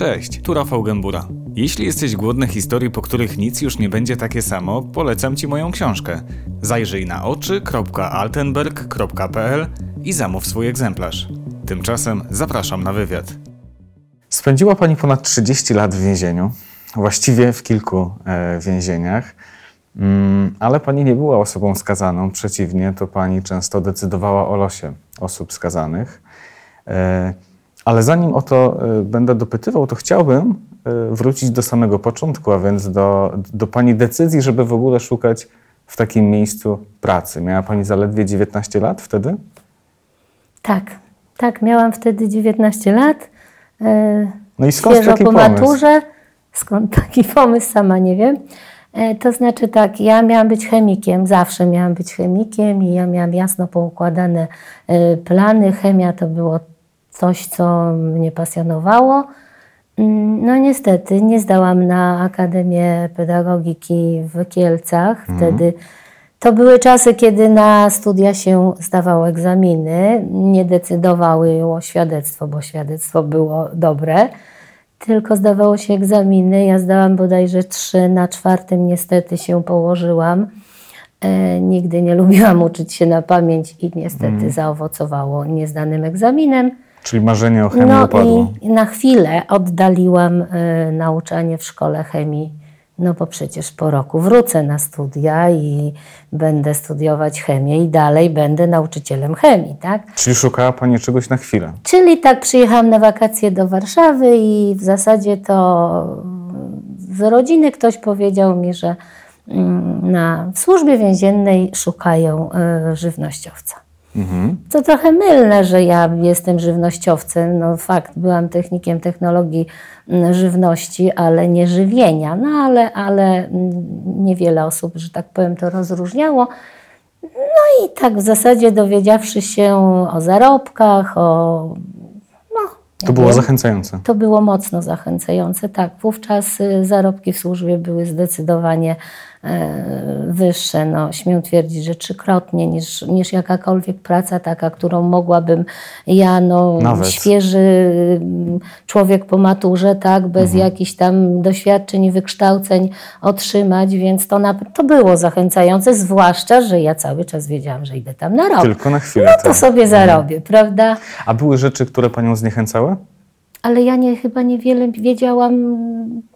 Cześć, tu Rafał Gębura. Jeśli jesteś głodny historii, po których nic już nie będzie takie samo, polecam Ci moją książkę. Zajrzyj na oczy.altenberg.pl i zamów swój egzemplarz. Tymczasem zapraszam na wywiad. Spędziła Pani ponad 30 lat w więzieniu, właściwie w kilku e, więzieniach, mm, ale Pani nie była osobą skazaną. Przeciwnie, to Pani często decydowała o losie osób skazanych. E, ale zanim o to e, będę dopytywał, to chciałbym e, wrócić do samego początku, a więc do, do Pani decyzji, żeby w ogóle szukać w takim miejscu pracy. Miała Pani zaledwie 19 lat wtedy? Tak, tak, miałam wtedy 19 lat. E, no i skąd Świeżo taki po pomysł? maturze. Skąd taki pomysł, sama nie wiem. To znaczy tak, ja miałam być chemikiem, zawsze miałam być chemikiem i ja miałam jasno poukładane plany. Chemia to było coś, co mnie pasjonowało. Mm, no niestety nie zdałam na Akademię Pedagogiki w Kielcach. Mhm. Wtedy to były czasy, kiedy na studia się zdawało egzaminy. Nie decydowały o świadectwo, bo świadectwo było dobre. Tylko zdawało się egzaminy. Ja zdałam bodajże trzy, na czwartym niestety się położyłam. E, nigdy nie lubiłam uczyć się na pamięć i niestety mm. zaowocowało niezdanym egzaminem. Czyli marzenie o chemii no upadło. I na chwilę oddaliłam y, nauczanie w szkole chemii, no bo przecież po roku wrócę na studia i będę studiować chemię i dalej będę nauczycielem chemii, tak? Czyli szukała Pani czegoś na chwilę. Czyli tak przyjechałam na wakacje do Warszawy i w zasadzie to z rodziny ktoś powiedział mi, że mm, na służbie więziennej szukają y, żywnościowca. Mhm. To trochę mylne, że ja jestem żywnościowcem. No fakt, byłam technikiem technologii mm, żywności, ale nie żywienia. No ale, ale mm, niewiele osób, że tak powiem, to rozróżniało. No i tak w zasadzie dowiedziawszy się o zarobkach, o to było wiem, zachęcające. To było mocno zachęcające, tak. Wówczas y, zarobki w służbie były zdecydowanie wyższe. No, śmiem twierdzić, że trzykrotnie niż, niż jakakolwiek praca taka, którą mogłabym ja, no, świeży mm, człowiek po maturze, tak, bez mhm. jakichś tam doświadczeń i wykształceń otrzymać, więc to, na, to było zachęcające, zwłaszcza, że ja cały czas wiedziałam, że idę tam na rok. Tylko na chwilę. No to tak. sobie mhm. zarobię, prawda? A były rzeczy, które Panią zniechęcały? Ale ja nie, chyba niewiele wiedziałam,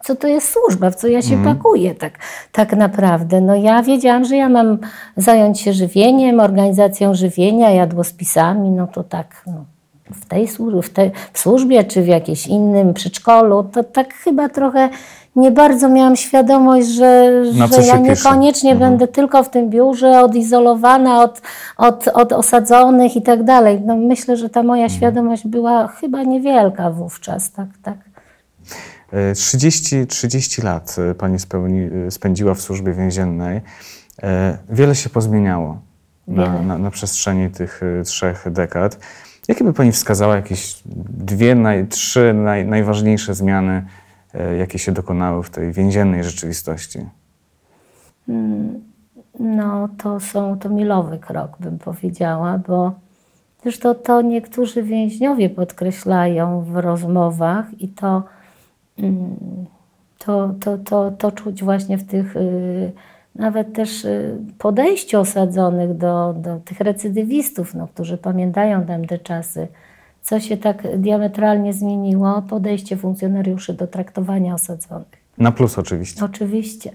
co to jest służba, w co ja się mm. pakuję tak, tak naprawdę. No ja wiedziałam, że ja mam zająć się żywieniem, organizacją żywienia, jadłospisami, no to tak no, w tej służbie, w, tej, w służbie czy w jakimś innym przedszkolu, to tak chyba trochę nie bardzo miałam świadomość, że, że ja niekoniecznie mhm. będę tylko w tym biurze, odizolowana od, od, od osadzonych i tak dalej. No myślę, że ta moja mhm. świadomość była chyba niewielka wówczas, tak, tak. 30, e, 30 lat e, Pani spełni, e, spędziła w służbie więziennej. Wiele się pozmieniało na, na, na, przestrzeni tych trzech dekad. Jakie by Pani wskazała jakieś dwie, naj, trzy naj, najważniejsze zmiany jakie się dokonały w tej więziennej rzeczywistości? Mm, no, to są to milowy krok, bym powiedziała, bo zresztą to niektórzy więźniowie podkreślają w rozmowach i to, mm, to, to, to, to czuć właśnie w tych y, nawet też y, podejściu osadzonych do, do tych recydywistów, no, którzy pamiętają tamte czasy co się tak diametralnie zmieniło? Podejście funkcjonariuszy do traktowania osadzonych. Na plus oczywiście. Oczywiście.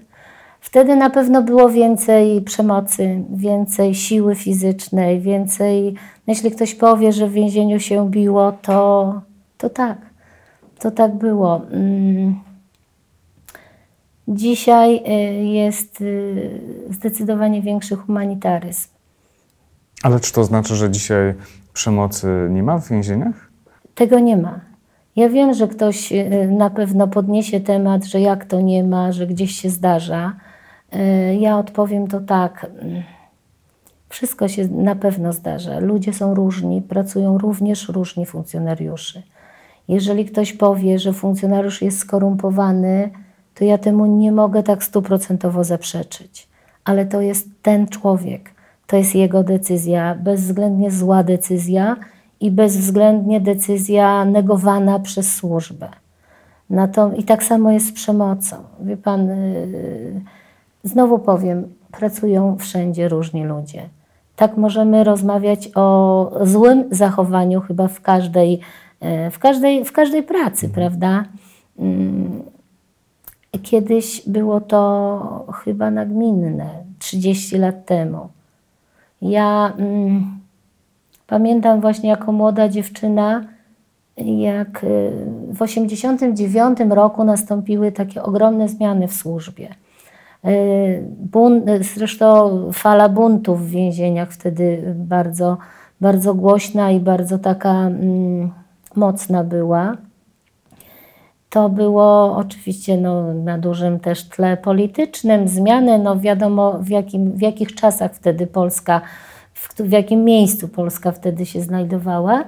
Wtedy na pewno było więcej przemocy, więcej siły fizycznej, więcej. Jeśli ktoś powie, że w więzieniu się biło, to, to tak. To tak było. Mm. Dzisiaj y, jest y, zdecydowanie większy humanitaryzm. Ale czy to znaczy, że dzisiaj przemocy nie ma w więzieniach? Tego nie ma. Ja wiem, że ktoś y, na pewno podniesie temat, że jak to nie ma, że gdzieś się zdarza. Y, ja odpowiem to tak. Wszystko się na pewno zdarza. Ludzie są różni, pracują również różni funkcjonariusze. Jeżeli ktoś powie, że funkcjonariusz jest skorumpowany, to ja temu nie mogę tak stuprocentowo zaprzeczyć. Ale to jest ten człowiek to jest jego decyzja, bezwzględnie zła decyzja i bezwzględnie decyzja negowana przez służbę. I tak samo jest z przemocą. Wie pan, yy, znowu powiem, pracują wszędzie różni ludzie. Tak możemy rozmawiać o złym zachowaniu chyba w każdej, yy, w każdej, w każdej pracy, mhm. prawda? Yy, kiedyś było to chyba nagminne, 30 lat temu. Ja mm, pamiętam właśnie jako młoda dziewczyna, jak y, w 1989 roku nastąpiły takie ogromne zmiany w służbie. Y, Bunt, zresztą fala buntów w więzieniach wtedy bardzo, bardzo głośna i bardzo taka mm, mocna była. To było oczywiście no, na dużym też tle politycznym, zmiany, no wiadomo w, jakim, w jakich czasach wtedy Polska, w, w jakim miejscu Polska wtedy się znajdowała.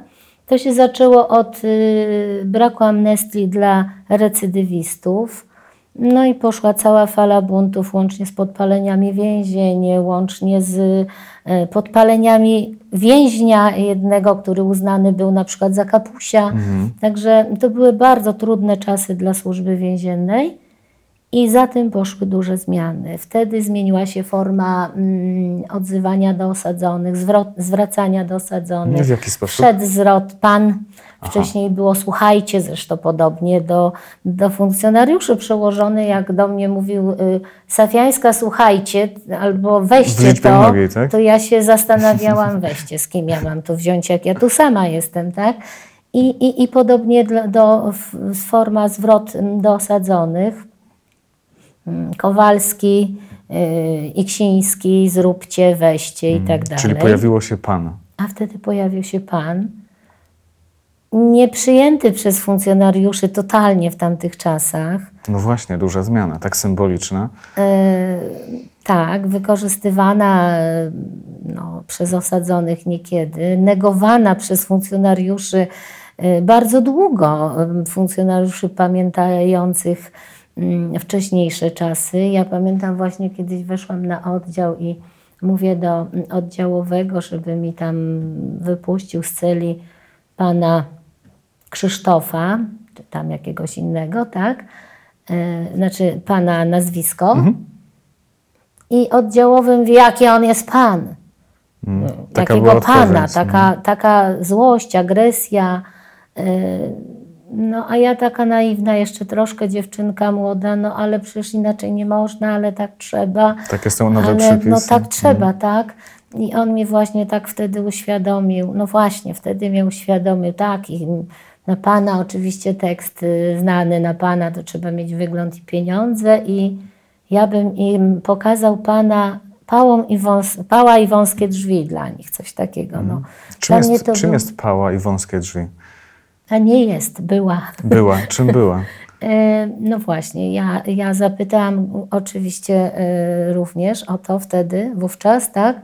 To się zaczęło od y, braku amnestii dla recydywistów. No i poszła cała fala buntów, łącznie z podpaleniami więzień, łącznie z y, podpaleniami więźnia jednego, który uznany był na przykład za kapusia. Mhm. Także to były bardzo trudne czasy dla służby więziennej. I za tym poszły duże zmiany. Wtedy zmieniła się forma mm, odzywania do osadzonych, zwrot, zwracania do osadzonych. W jaki sposób? Wszedł zwrot pan. Wcześniej Aha. było słuchajcie, zresztą podobnie do, do funkcjonariuszy przełożony, jak do mnie mówił y, Safiańska, słuchajcie, albo weźcie to, nogi, tak? to ja się zastanawiałam, weźcie, z kim ja mam to wziąć, jak ja tu sama jestem, tak? I, i, i podobnie do, do forma zwrot do osadzonych Mm, Kowalski, y, Iksiński, zróbcie, weźcie i tak mm, dalej. Czyli pojawiło się Pan. A wtedy pojawił się Pan, nieprzyjęty przez funkcjonariuszy totalnie w tamtych czasach. No właśnie, duża zmiana, tak symboliczna. Yy, tak, wykorzystywana no, przez osadzonych niekiedy, negowana przez funkcjonariuszy yy, bardzo długo, funkcjonariuszy pamiętających Mm, wcześniejsze czasy. Ja pamiętam właśnie kiedyś weszłam na oddział i mówię do oddziałowego, żeby mi tam wypuścił z celi pana Krzysztofa, czy tam jakiegoś innego, tak? E, znaczy pana nazwisko. Mhm. I oddziałowy mówi, jaki on jest pan. Mm, Jakiego pana, taka, taka złość, agresja. E, no a ja taka naiwna, jeszcze troszkę dziewczynka młoda, no ale przecież inaczej nie można, ale tak trzeba. Takie są nowe ale, przepisy. No tak trzeba, mm. tak. I on mi właśnie tak wtedy uświadomił, no właśnie, wtedy mnie uświadomił, tak, i na Pana oczywiście tekst y, znany, na Pana to trzeba mieć wygląd i pieniądze i ja bym im pokazał Pana pałą i wąs, pała i wąskie drzwi dla nich, coś takiego. No. Mm. Czym, jest, czym był... jest pała i wąskie drzwi? A nie jest, była. Była, czym była? E, no właśnie, ja, ja zapytałam oczywiście e, również o to wtedy, wówczas, tak?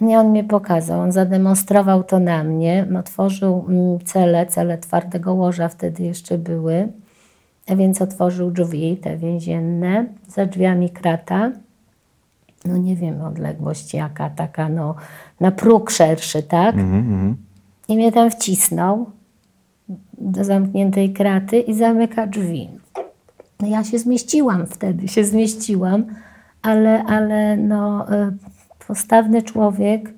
I on mnie pokazał, on zademonstrował to na mnie, otworzył mm, cele, cele twardego łoża wtedy jeszcze były, więc otworzył drzwi, te więzienne, za drzwiami krata, no nie wiem, odległość jaka, taka no, na próg szerszy, tak? Mm -hmm. I mnie tam wcisnął do zamkniętej kraty i zamyka drzwi. No ja się zmieściłam wtedy, się zmieściłam, ale, ale no, e, postawny człowiek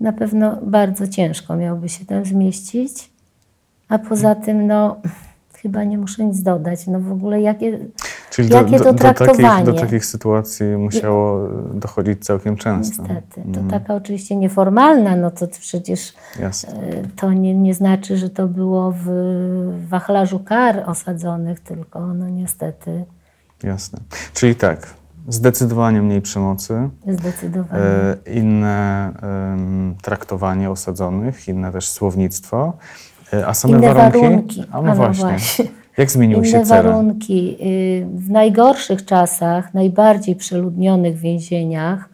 na pewno bardzo ciężko miałby się tam zmieścić, a poza tym no chyba nie muszę nic dodać. No w ogóle jakie, Czyli jakie do, to traktowanie. Do takich, do takich sytuacji musiało dochodzić całkiem często. Niestety. To mm. taka oczywiście nieformalna, no to przecież Jasne. E, to nie, nie znaczy, że to było w wachlarzu kar osadzonych, tylko no niestety. Jasne. Czyli tak, Zdecydowanie mniej przemocy. Zdecydowanie. E, inne traktowanie osadzonych, inne też słownictwo. E, a same inne warunki. warunki. A no, właśnie. właśnie. Jak zmieniły się cele? warunki. Y, w najgorszych czasach, najbardziej przeludnionych więzieniach,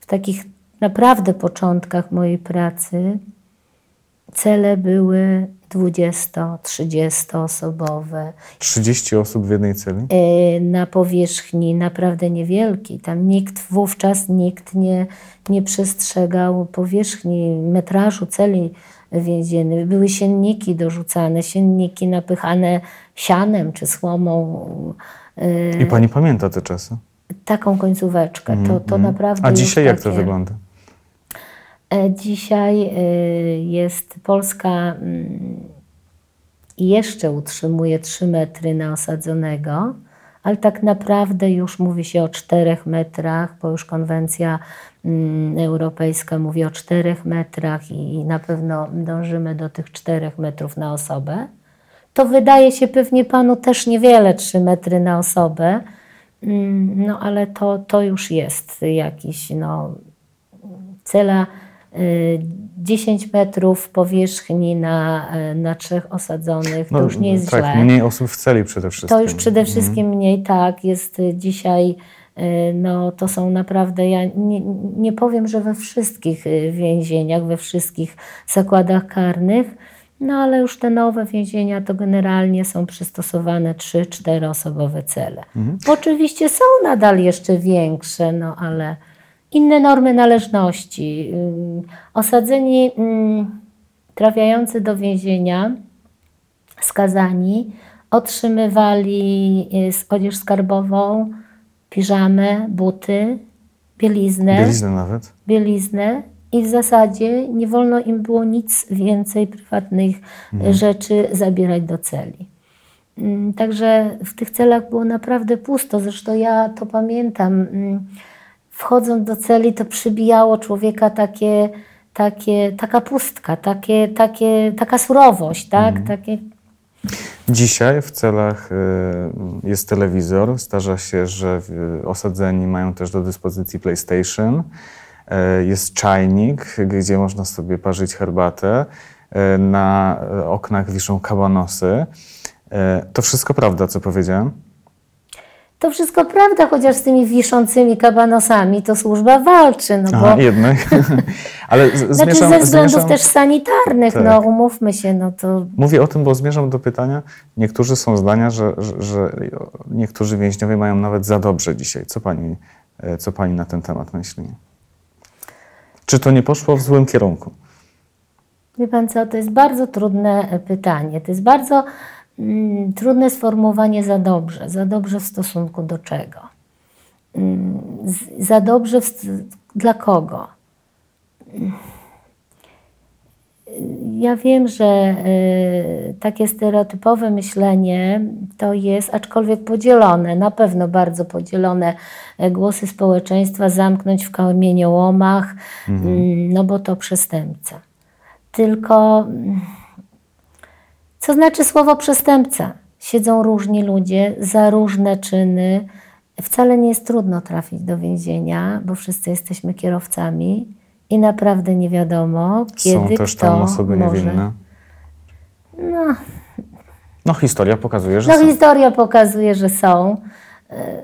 w takich naprawdę początkach mojej pracy, cele były 20-30 osobowe. 30 osób w jednej celi? Y, na powierzchni naprawdę niewielkiej. Tam nikt, wówczas nikt nie, nie przestrzegał powierzchni, metrażu celi więziennym. Były sienniki dorzucane, sienniki napychane sianem czy słomą. I pani pamięta te czasy? Taką końcóweczkę. To, to naprawdę. A dzisiaj jak takie... to wygląda? E, dzisiaj e, jest Polska mm, jeszcze utrzymuje 3 metry na osadzonego, ale tak naprawdę już mówi się o 4 metrach, bo już konwencja mm, europejska mówi o 4 metrach i na pewno dążymy do tych 4 metrów na osobę. To wydaje się pewnie panu też niewiele 3 metry na osobę, mm, no ale to, to już jest jakiś no, cela 10 y, metrów powierzchni na, y, na trzech osadzonych, to no, już nie jest tak, źle. mniej osób w celi przede wszystkim. To już przede mhm. wszystkim mhm. mniej, tak. Jest y, dzisiaj, no to są naprawdę, ja nie, nie powiem, że we wszystkich więzieniach, we wszystkich zakładach karnych, no ale już te nowe więzienia to generalnie są przystosowane 3-4 osobowe cele. Mhm. Oczywiście są nadal jeszcze większe, no ale inne normy należności. Osadzeni trafiający do więzienia, skazani, otrzymywali y, odzież skarbową, piżamę, buty, bieliznę. Bieliznę nawet. Bieliznę. I w zasadzie nie wolno im było nic więcej prywatnych mhm. rzeczy zabierać do celi. Także w tych celach było naprawdę pusto. Zresztą ja to pamiętam wchodząc do celi, to przybijało człowieka takie, takie, taka pustka, takie, takie, taka surowość, tak? Mhm. Takie... Dzisiaj w celach y, jest telewizor. Zdarza się, że osadzeni mają też do dyspozycji PlayStation. Y, jest czajnik, gdzie można sobie parzyć herbatę. Y, na oknach wiszą kabanosy. To wszystko prawda, co powiedziałem? To wszystko prawda, chociaż z tymi wiszącymi kabanosami to służba walczy. No bo... jednak. Ale z, znaczy zmierzam, ze względów zmierzam... też sanitarnych, no, tak. no umówmy się, no to... Mówię o tym, bo zmierzam do pytania. Niektórzy są zdania, że, że, że niektórzy więźniowie mają nawet za dobrze dzisiaj. Co pani, e, co pani na ten temat myśli? Czy to nie poszło w złym kierunku? Wie pan co, to jest bardzo trudne e, pytanie. To jest bardzo trudne sformułowanie za dobrze. Za dobrze w stosunku do czego? Mm, za dobrze w, dla kogo? Ja wiem, że y, takie stereotypowe myślenie to jest, aczkolwiek podzielone, na pewno bardzo podzielone e, głosy społeczeństwa, zamknąć w kamieniołomach, mhm. Mm, no bo to przestępca. Tylko co znaczy słowo przestępca? Siedzą różni ludzie za różne czyny. Wcale nie jest trudno trafić do więzienia, bo wszyscy jesteśmy kierowcami i naprawdę nie wiadomo, kiedy Są też tam osoby może... niewinne. No. no, historia pokazuje, że no, są. No, historia pokazuje, że są. E,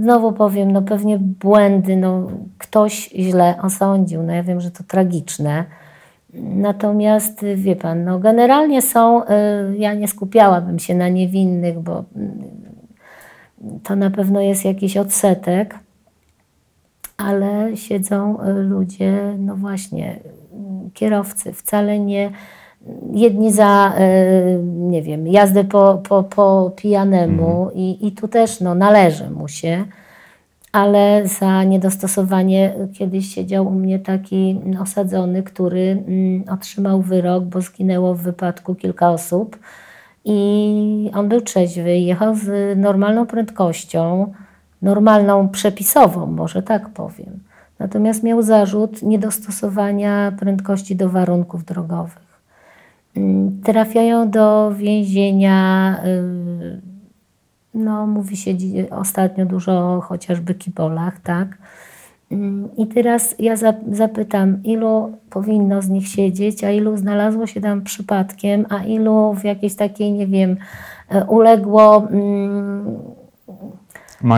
znowu powiem, no pewnie błędy, no ktoś źle osądził. No ja wiem, że to tragiczne Natomiast wie pan, no generalnie są, y, ja nie skupiałabym się na niewinnych, bo y, to na pewno jest jakiś odsetek, ale siedzą y, ludzie, no właśnie, kierowcy, wcale nie jedni za, nie wiem, jazdę po, po, po pijanemu mhm. i, i tu też no, należy mu się ale za niedostosowanie kiedyś siedział u mnie taki osadzony, który mm, otrzymał wyrok, bo zginęło w wypadku kilka osób. I on był trzeźwy, jechał z normalną prędkością, normalną przepisową, może tak powiem. Natomiast miał zarzut niedostosowania prędkości do warunków drogowych. Mm, trafiają do więzienia y, no, mówi się ostatnio dużo o chociażby kibolach, tak? Mm, I teraz ja zapytam, ilu powinno z nich siedzieć, a ilu znalazło się tam przypadkiem, a ilu w jakiejś takiej, nie wiem, e, uległo mm,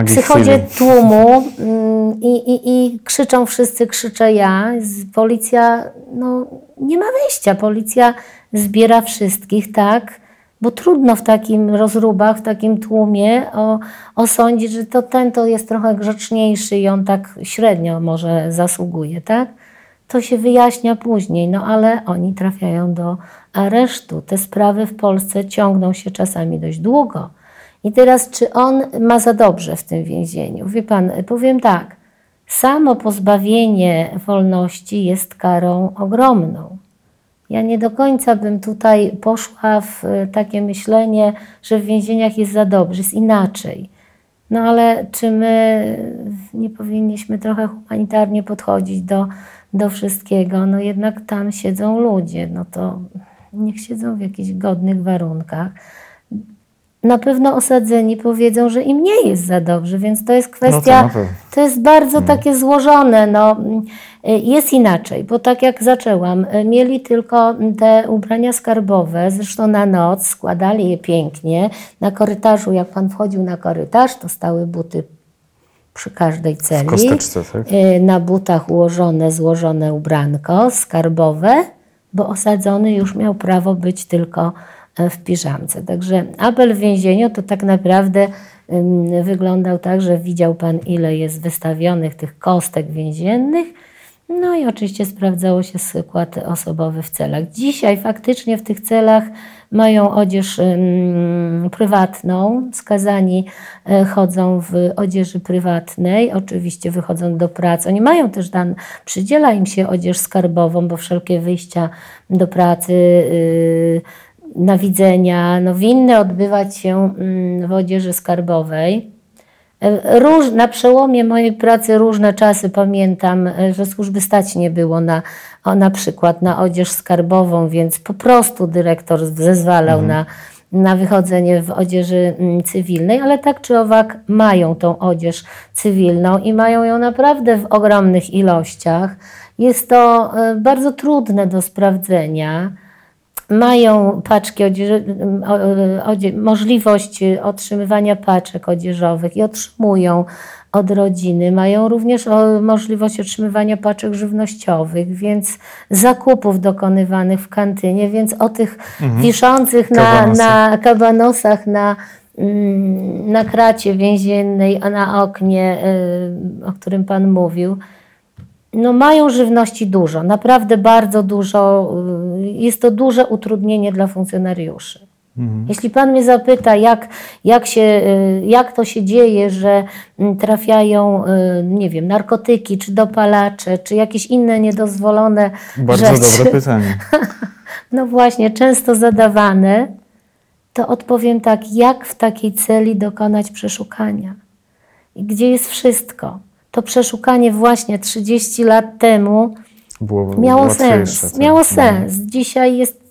przychodzie tłumu mm, i, i, i krzyczą wszyscy, krzyczę ja. Policja, no nie ma wyjścia, policja zbiera wszystkich, tak? Bo trudno w takim rozrubach, w takim tłumie o, osądzić, że to ten to jest trochę grzeczniejszy i on tak średnio może zasługuje, tak? To się wyjaśnia później, no ale oni trafiają do aresztu. Te sprawy w Polsce ciągną się czasami dość długo. I teraz, czy on ma za dobrze w tym więzieniu? Wie pan, powiem tak. Samo pozbawienie wolności jest karą ogromną. Ja nie do końca bym tutaj poszła w takie myślenie, że w więzieniach jest za dobrze, jest inaczej. No ale czy my nie powinniśmy trochę humanitarnie podchodzić do, do wszystkiego? No jednak tam siedzą ludzie, no to niech siedzą w jakichś godnych warunkach. Na pewno osadzeni powiedzą, że im nie jest za dobrze, więc to jest kwestia, No to to jest bardzo takie złożone. No, jest inaczej, bo tak jak zaczęłam, mieli tylko te ubrania skarbowe, zresztą na noc, składali je pięknie. Na korytarzu, jak pan wchodził na korytarz, to stały buty przy każdej celi. kosteczce, tak? Y, Na butach ułożone, złożone ubranko skarbowe, bo osadzony już miał prawo być tylko w piżamce. Także apel w więzieniu to tak naprawdę wyglądał tak, że widział pan ile jest wystawionych tych kostek więziennych, no i oczywiście sprawdzało się skład osobowy w celach. Dzisiaj faktycznie w tych celach mają odzież prywatną. Skazani e, chodzą w odzieży prywatnej, oczywiście wychodzą do pracy. Oni mają też dan, przydziela im się odzież skarbową, bo wszelkie wyjścia do pracy, yy, na widzenia, no winny odbywać się mm, w odzieży skarbowej. E, Róż, na przełomie mojej pracy różne czasy pamiętam, e, że służby stać nie było na, o, na przykład na odzież skarbową, więc po prostu dyrektor zezwalał na, na wychodzenie w odzieży mm, cywilnej, ale tak czy owak mają tą odzież cywilną i mają ją naprawdę w ogromnych ilościach. Jest to e, bardzo trudne do sprawdzenia mają paczki odzieży, odzie, możliwość otrzymywania paczek odzieżowych i otrzymują od rodziny. Mają również możliwość otrzymywania paczek żywnościowych, więc zakupów dokonywanych w kantynie, więc o tych wiszących na, Kabanosach. na kabanosach, na, mm, na kracie więziennej, a na oknie, y, o którym Pan mówił, no mają żywności dużo, naprawdę bardzo dużo. y, Jest to duże utrudnienie dla funkcjonariuszy. Jeśli pan mnie zapyta, jak, jak, się, y, jak to się dzieje, że mm, trafiają, y, nie wiem, narkotyki, czy dopalacze, czy jakieś inne niedozwolone Bardzo rzeczy, dobre pytanie. no właśnie, często zadawane, to odpowiem tak, jak w takiej celi dokonać przeszukania? Gdzie jest wszystko? To przeszukanie właśnie 30 lat temu Było miało sens. tak. Miało sens. Dzisiaj jest,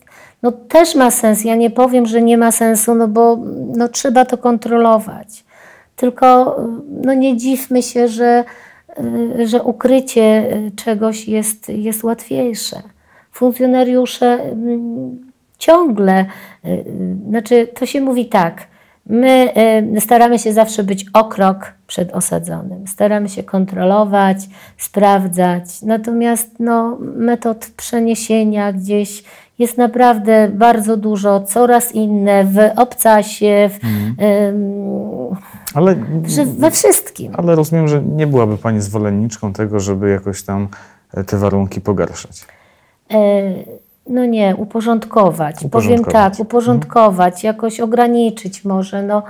no też ma sens. Ja nie powiem, że nie ma sensu, no bo no, trzeba to kontrolować. Tylko no, nie dziwmy się, że, że ukrycie czegoś jest, jest łatwiejsze. Funkcjonariusze mm, ciągle, y, y, znaczy to się mówi tak, my y, staramy się zawsze być o krok przed osadzonym, staramy się kontrolować, sprawdzać, natomiast no, metod przeniesienia gdzieś jest naprawdę bardzo dużo, coraz inne, w obcasie, w, ym, Ale, we wszystkim. ale rozumiem, że nie byłaby Pani zwolenniczką tego, żeby jakoś tam e, te warunki pogarszać. E, No nie, uporządkować. Powiem Uporządkować. tak, uporządkować, jakoś ograniczyć może. No,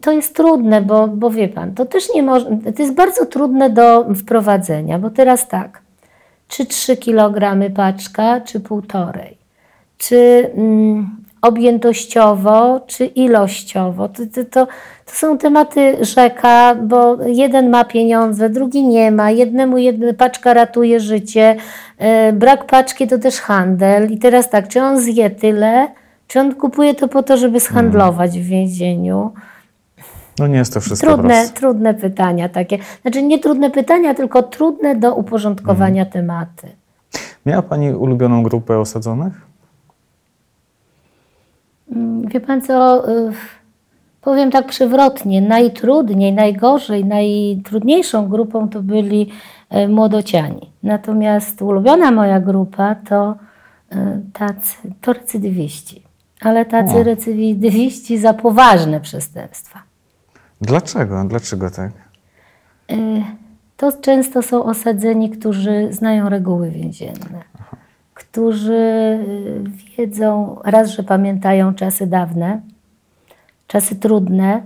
to jest trudne, bo, bo wie pan, to też nie może, to jest bardzo trudne do wprowadzenia, bo teraz tak, czy 3 kg paczka, czy półtorej, czy mm, objętościowo, czy ilościowo. To, to, to, to są tematy rzeka, bo jeden ma pieniądze, drugi nie ma. Jednemu jedna paczka ratuje życie. E, brak paczki to też handel. I teraz tak, czy on zje tyle, czy on kupuje to po to, żeby zhandlować w więzieniu? No nie jest to wszystko Trudne, proste. trudne pytania takie. Znaczy nie trudne pytania, tylko trudne do uporządkowania tematy. Miała Pani ulubioną grupę osadzonych? Wie pan co, y, powiem tak przewrotnie, najtrudniej, najgorzej, najtrudniejszą grupą to byli y, młodociani. Natomiast ulubiona moja grupa to y, tacy, to recydywiści. Ale tacy O. recydywiści za poważne przestępstwa. Dlaczego? Dlaczego tak? To często są osadzeni, którzy znają reguły więzienne, którzy y, wiedzą, raz, że pamiętają czasy dawne, czasy trudne,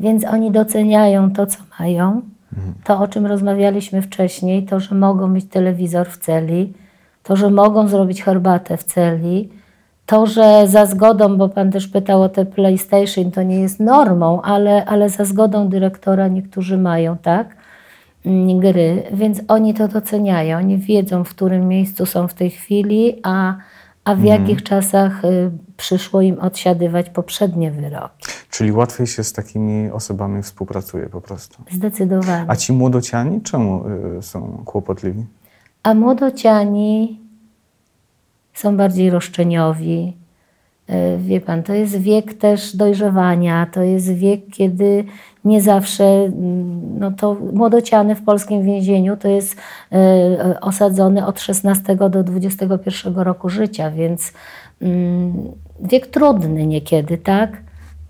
więc oni doceniają to, co mają. To, o czym rozmawialiśmy wcześniej, to, że mogą mieć telewizor w celi, to, że mogą zrobić herbatę w celi, to, że za zgodą, bo Pan też pytał o te PlayStation, to nie jest normą, ale, ale za zgodą dyrektora niektórzy mają, tak? Mm, gry, więc oni to doceniają. Oni wiedzą, w którym miejscu są w tej chwili, a, a w jakich czasach y, przyszło im odsiadywać poprzednie wyroki. Czyli łatwiej się z takimi osobami współpracuje po prostu. Zdecydowanie. A ci młodociani czemu y, są kłopotliwi? A młodociani są bardziej roszczeniowi. E, Wie pan, to jest wiek też dojrzewania, to jest wiek, kiedy nie zawsze, mm, no to młodociany w polskim więzieniu to jest e, osadzony od 16 do 21 roku życia, więc mm, wiek trudny niekiedy, tak?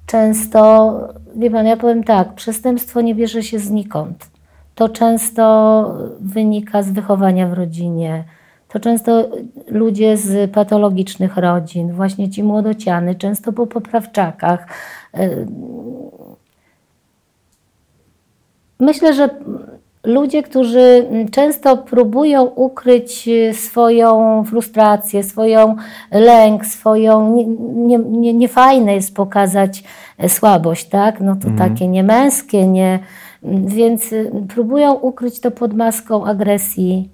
Często, wie pan, ja powiem tak, przestępstwo nie bierze się znikąd. To często wynika z wychowania w rodzinie. To często ludzie z patologicznych rodzin, właśnie ci młodociany, często po poprawczakach. Myślę, że ludzie, którzy często próbują ukryć swoją frustrację, swoją lęk, swoją. Nie, nie, niefajne jest pokazać słabość, tak? No to takie niemęskie, nie. Więc y, próbują ukryć to pod maską agresji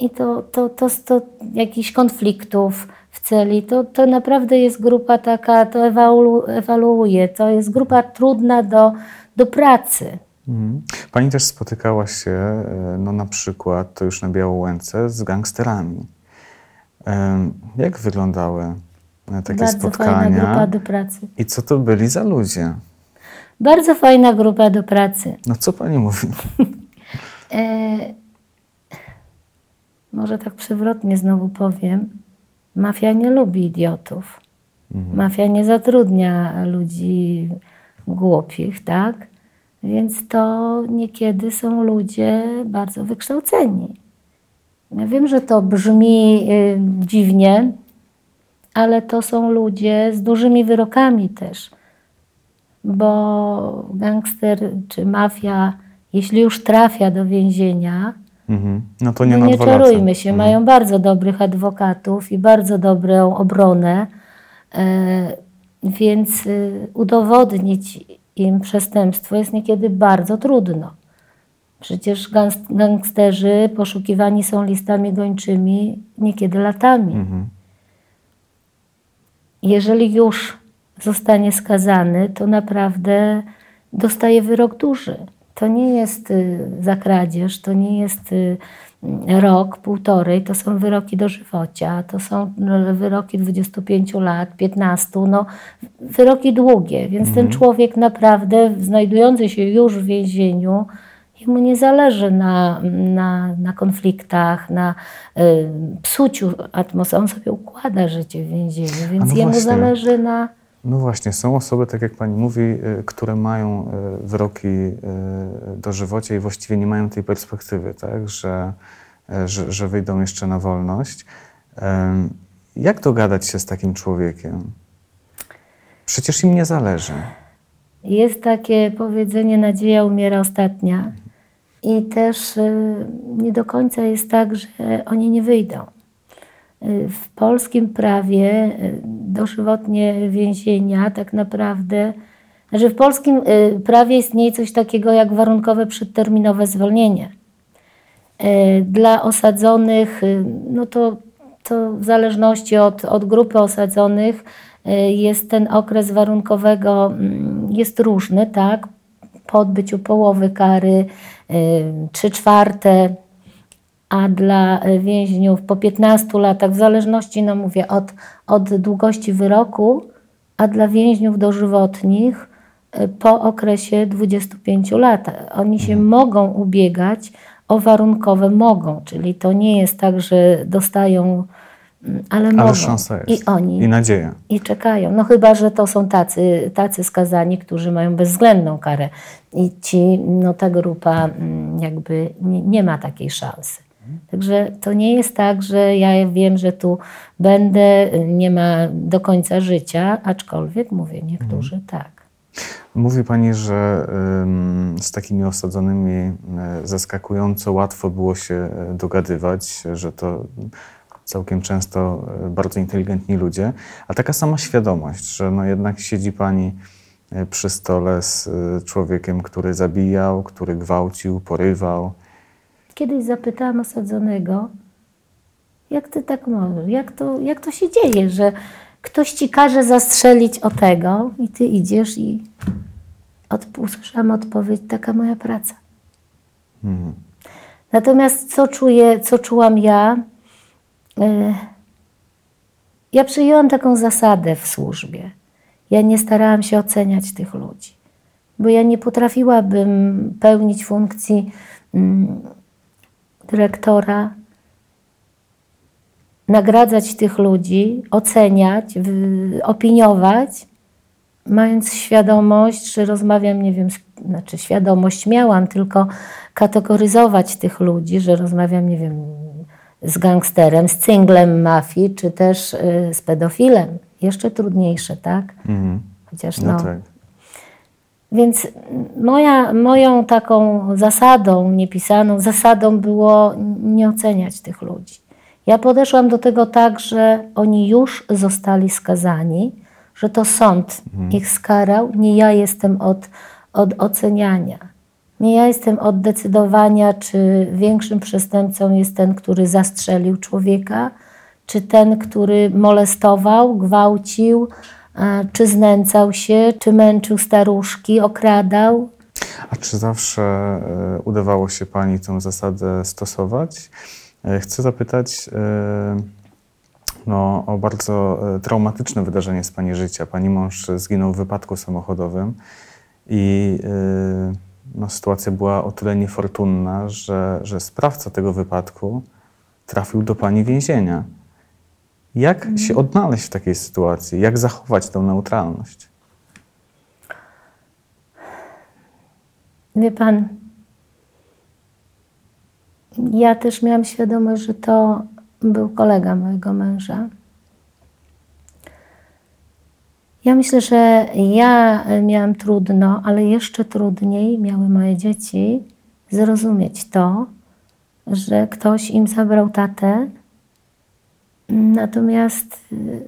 i to, to, to, to jakichś konfliktów w celi. To, to naprawdę jest grupa taka, to ewalu, ewaluuje, to jest grupa trudna do, do pracy. Mhm. Pani też spotykała się, e, no na przykład, to już na Białołęce, z gangsterami. Jak wyglądały e, takie Bardzo fajna spotkania? grupa do pracy. I co to byli za ludzie? Bardzo fajna grupa do pracy. No co pani mówi? Może tak przewrotnie znowu powiem. Mafia nie lubi idiotów. Mafia nie zatrudnia ludzi głupich, tak? Więc to niekiedy są ludzie bardzo wykształceni. Ja wiem, że to brzmi y, dziwnie, ale to są ludzie z dużymi wyrokami też. Bo gangster czy mafia, jeśli już trafia do więzienia, Mhm. No to nie no nie czarujmy się, mają bardzo dobrych adwokatów i bardzo dobrą obronę, e, więc y, udowodnić im przestępstwo jest niekiedy bardzo trudno. Przecież gangst- gangsterzy poszukiwani są listami gończymi niekiedy latami. Mhm. Jeżeli już zostanie skazany, to naprawdę dostaje wyrok duży. To nie jest y, za kradzież, to nie jest y, rok, półtorej, to są wyroki dożywocia, to są no, wyroki 25 lat, 15, no wyroki długie, więc ten człowiek naprawdę znajdujący się już w więzieniu, jemu nie zależy na, na, na konfliktach, na y, psuciu atmosfery. On sobie układa życie w więzieniu, więc no jemu właśnie. zależy na... No właśnie, są osoby, tak jak pani mówi, y, które mają y, wyroki y, dożywocie i właściwie nie mają tej perspektywy, tak, że, że, że wyjdą jeszcze na wolność. Jak dogadać się z takim człowiekiem? Przecież im nie zależy. Jest takie powiedzenie, nadzieja umiera ostatnia. I też nie do końca jest tak, że oni nie wyjdą. Y, W polskim prawie y, dożywotnie więzienia tak naprawdę, że w polskim y, prawie istnieje coś takiego jak warunkowe przedterminowe zwolnienie. Dla osadzonych, no to, to w zależności od, od grupy osadzonych jest ten okres warunkowego, mm, jest różny, tak? Po odbyciu połowy kary, trzy czwarte, a dla y, więźniów po 15 latach, w zależności, no mówię, od, od długości wyroku, a dla więźniów dożywotnich y, po okresie 25 lat. Oni się mogą ubiegać o warunkowe mogą, czyli to nie jest tak, że dostają Mm, Ale, mogą. Ale szansa jest. I oni. I nadzieja. I czekają. No chyba, że to są tacy, tacy skazani, którzy mają bezwzględną karę. I ci, no ta grupa mm, jakby nie, nie ma takiej szansy. Także to nie jest tak, że ja wiem, że tu będę, nie ma do końca życia, aczkolwiek mówię, niektórzy tak. Mówi Pani, że z takimi osadzonymi y, zaskakująco łatwo było się y, dogadywać, że to całkiem często y, bardzo inteligentni ludzie, a taka sama świadomość, że no jednak siedzi Pani przy stole z człowiekiem, który zabijał, który gwałcił, porywał. Kiedyś zapytałam osadzonego, jak ty tak możesz, jak to, jak to się dzieje, że ktoś ci każe zastrzelić o tego i ty idziesz i usłyszałam odpowiedź, taka moja praca. Mhm. Natomiast co czuję, co czułam ja? E, Ja przyjęłam taką zasadę w służbie. Ja nie starałam się oceniać tych ludzi, bo ja nie potrafiłabym pełnić funkcji mm, dyrektora, nagradzać tych ludzi, oceniać, opiniować, mając świadomość, że rozmawiam, nie wiem, znaczy świadomość miałam, tylko kategoryzować tych ludzi, że rozmawiam, nie wiem, z gangsterem, z cynglem mafii, czy też y, z pedofilem. Jeszcze trudniejsze, tak? Mhm. Chociaż No no, tak. Więc moja, moją taką zasadą, niepisaną zasadą było nie oceniać tych ludzi. Ja podeszłam do tego tak, że oni już zostali skazani, że to sąd ich skarał, nie ja jestem od, od oceniania. Nie ja jestem od decydowania, czy większym przestępcą jest ten, który zastrzelił człowieka, czy ten, który molestował, gwałcił, czy znęcał się, czy męczył staruszki, okradał. A czy zawsze e, udawało się Pani tę zasadę stosować? E, Chcę zapytać e, no, o bardzo traumatyczne wydarzenie z Pani życia. Pani mąż zginął w wypadku samochodowym i no, sytuacja była o tyle niefortunna, że, że sprawca tego wypadku trafił do Pani więzienia. Jak się odnaleźć w takiej sytuacji? Jak zachować tę neutralność? Wie pan, ja też miałam świadomość, że to był kolega mojego męża. Ja myślę, że ja miałam trudno, ale jeszcze trudniej miały moje dzieci zrozumieć to, że ktoś im zabrał tatę. Natomiast y,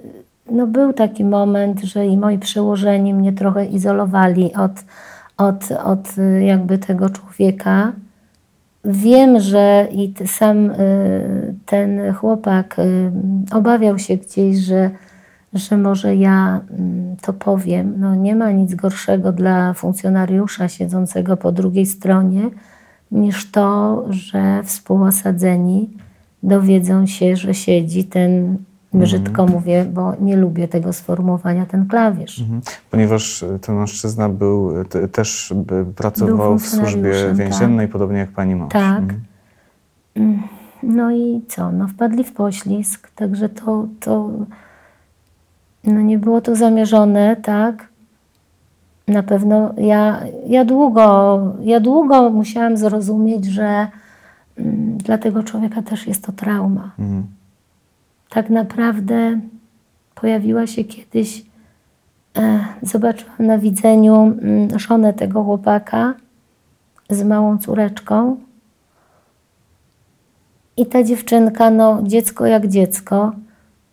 no, był taki moment, że i moi przełożeni mnie trochę izolowali od, od, od y, jakby tego człowieka. Wiem, że i sam y, ten chłopak obawiał się gdzieś, że, że może ja mm, to powiem. No, nie ma nic gorszego dla funkcjonariusza siedzącego po drugiej stronie, niż to, że współosadzeni dowiedzą się, że siedzi ten, brzydko mówię, bo nie lubię tego sformułowania, ten klawisz. Mhm. Ponieważ e, ten mężczyzna był, e, te, też pracował w służbie funkcjonariuszem, więziennej, podobnie jak pani mąż. Tak. Mhm. No i co? No wpadli w poślizg, także to, to no nie było to zamierzone, tak? Na pewno ja, ja długo, ja długo musiałam zrozumieć, że mm, dla tego człowieka też jest to trauma. Mhm. Tak naprawdę pojawiła się kiedyś, e, zobaczyłam na widzeniu mm, żonę tego chłopaka z małą córeczką. I ta dziewczynka, no dziecko jak dziecko,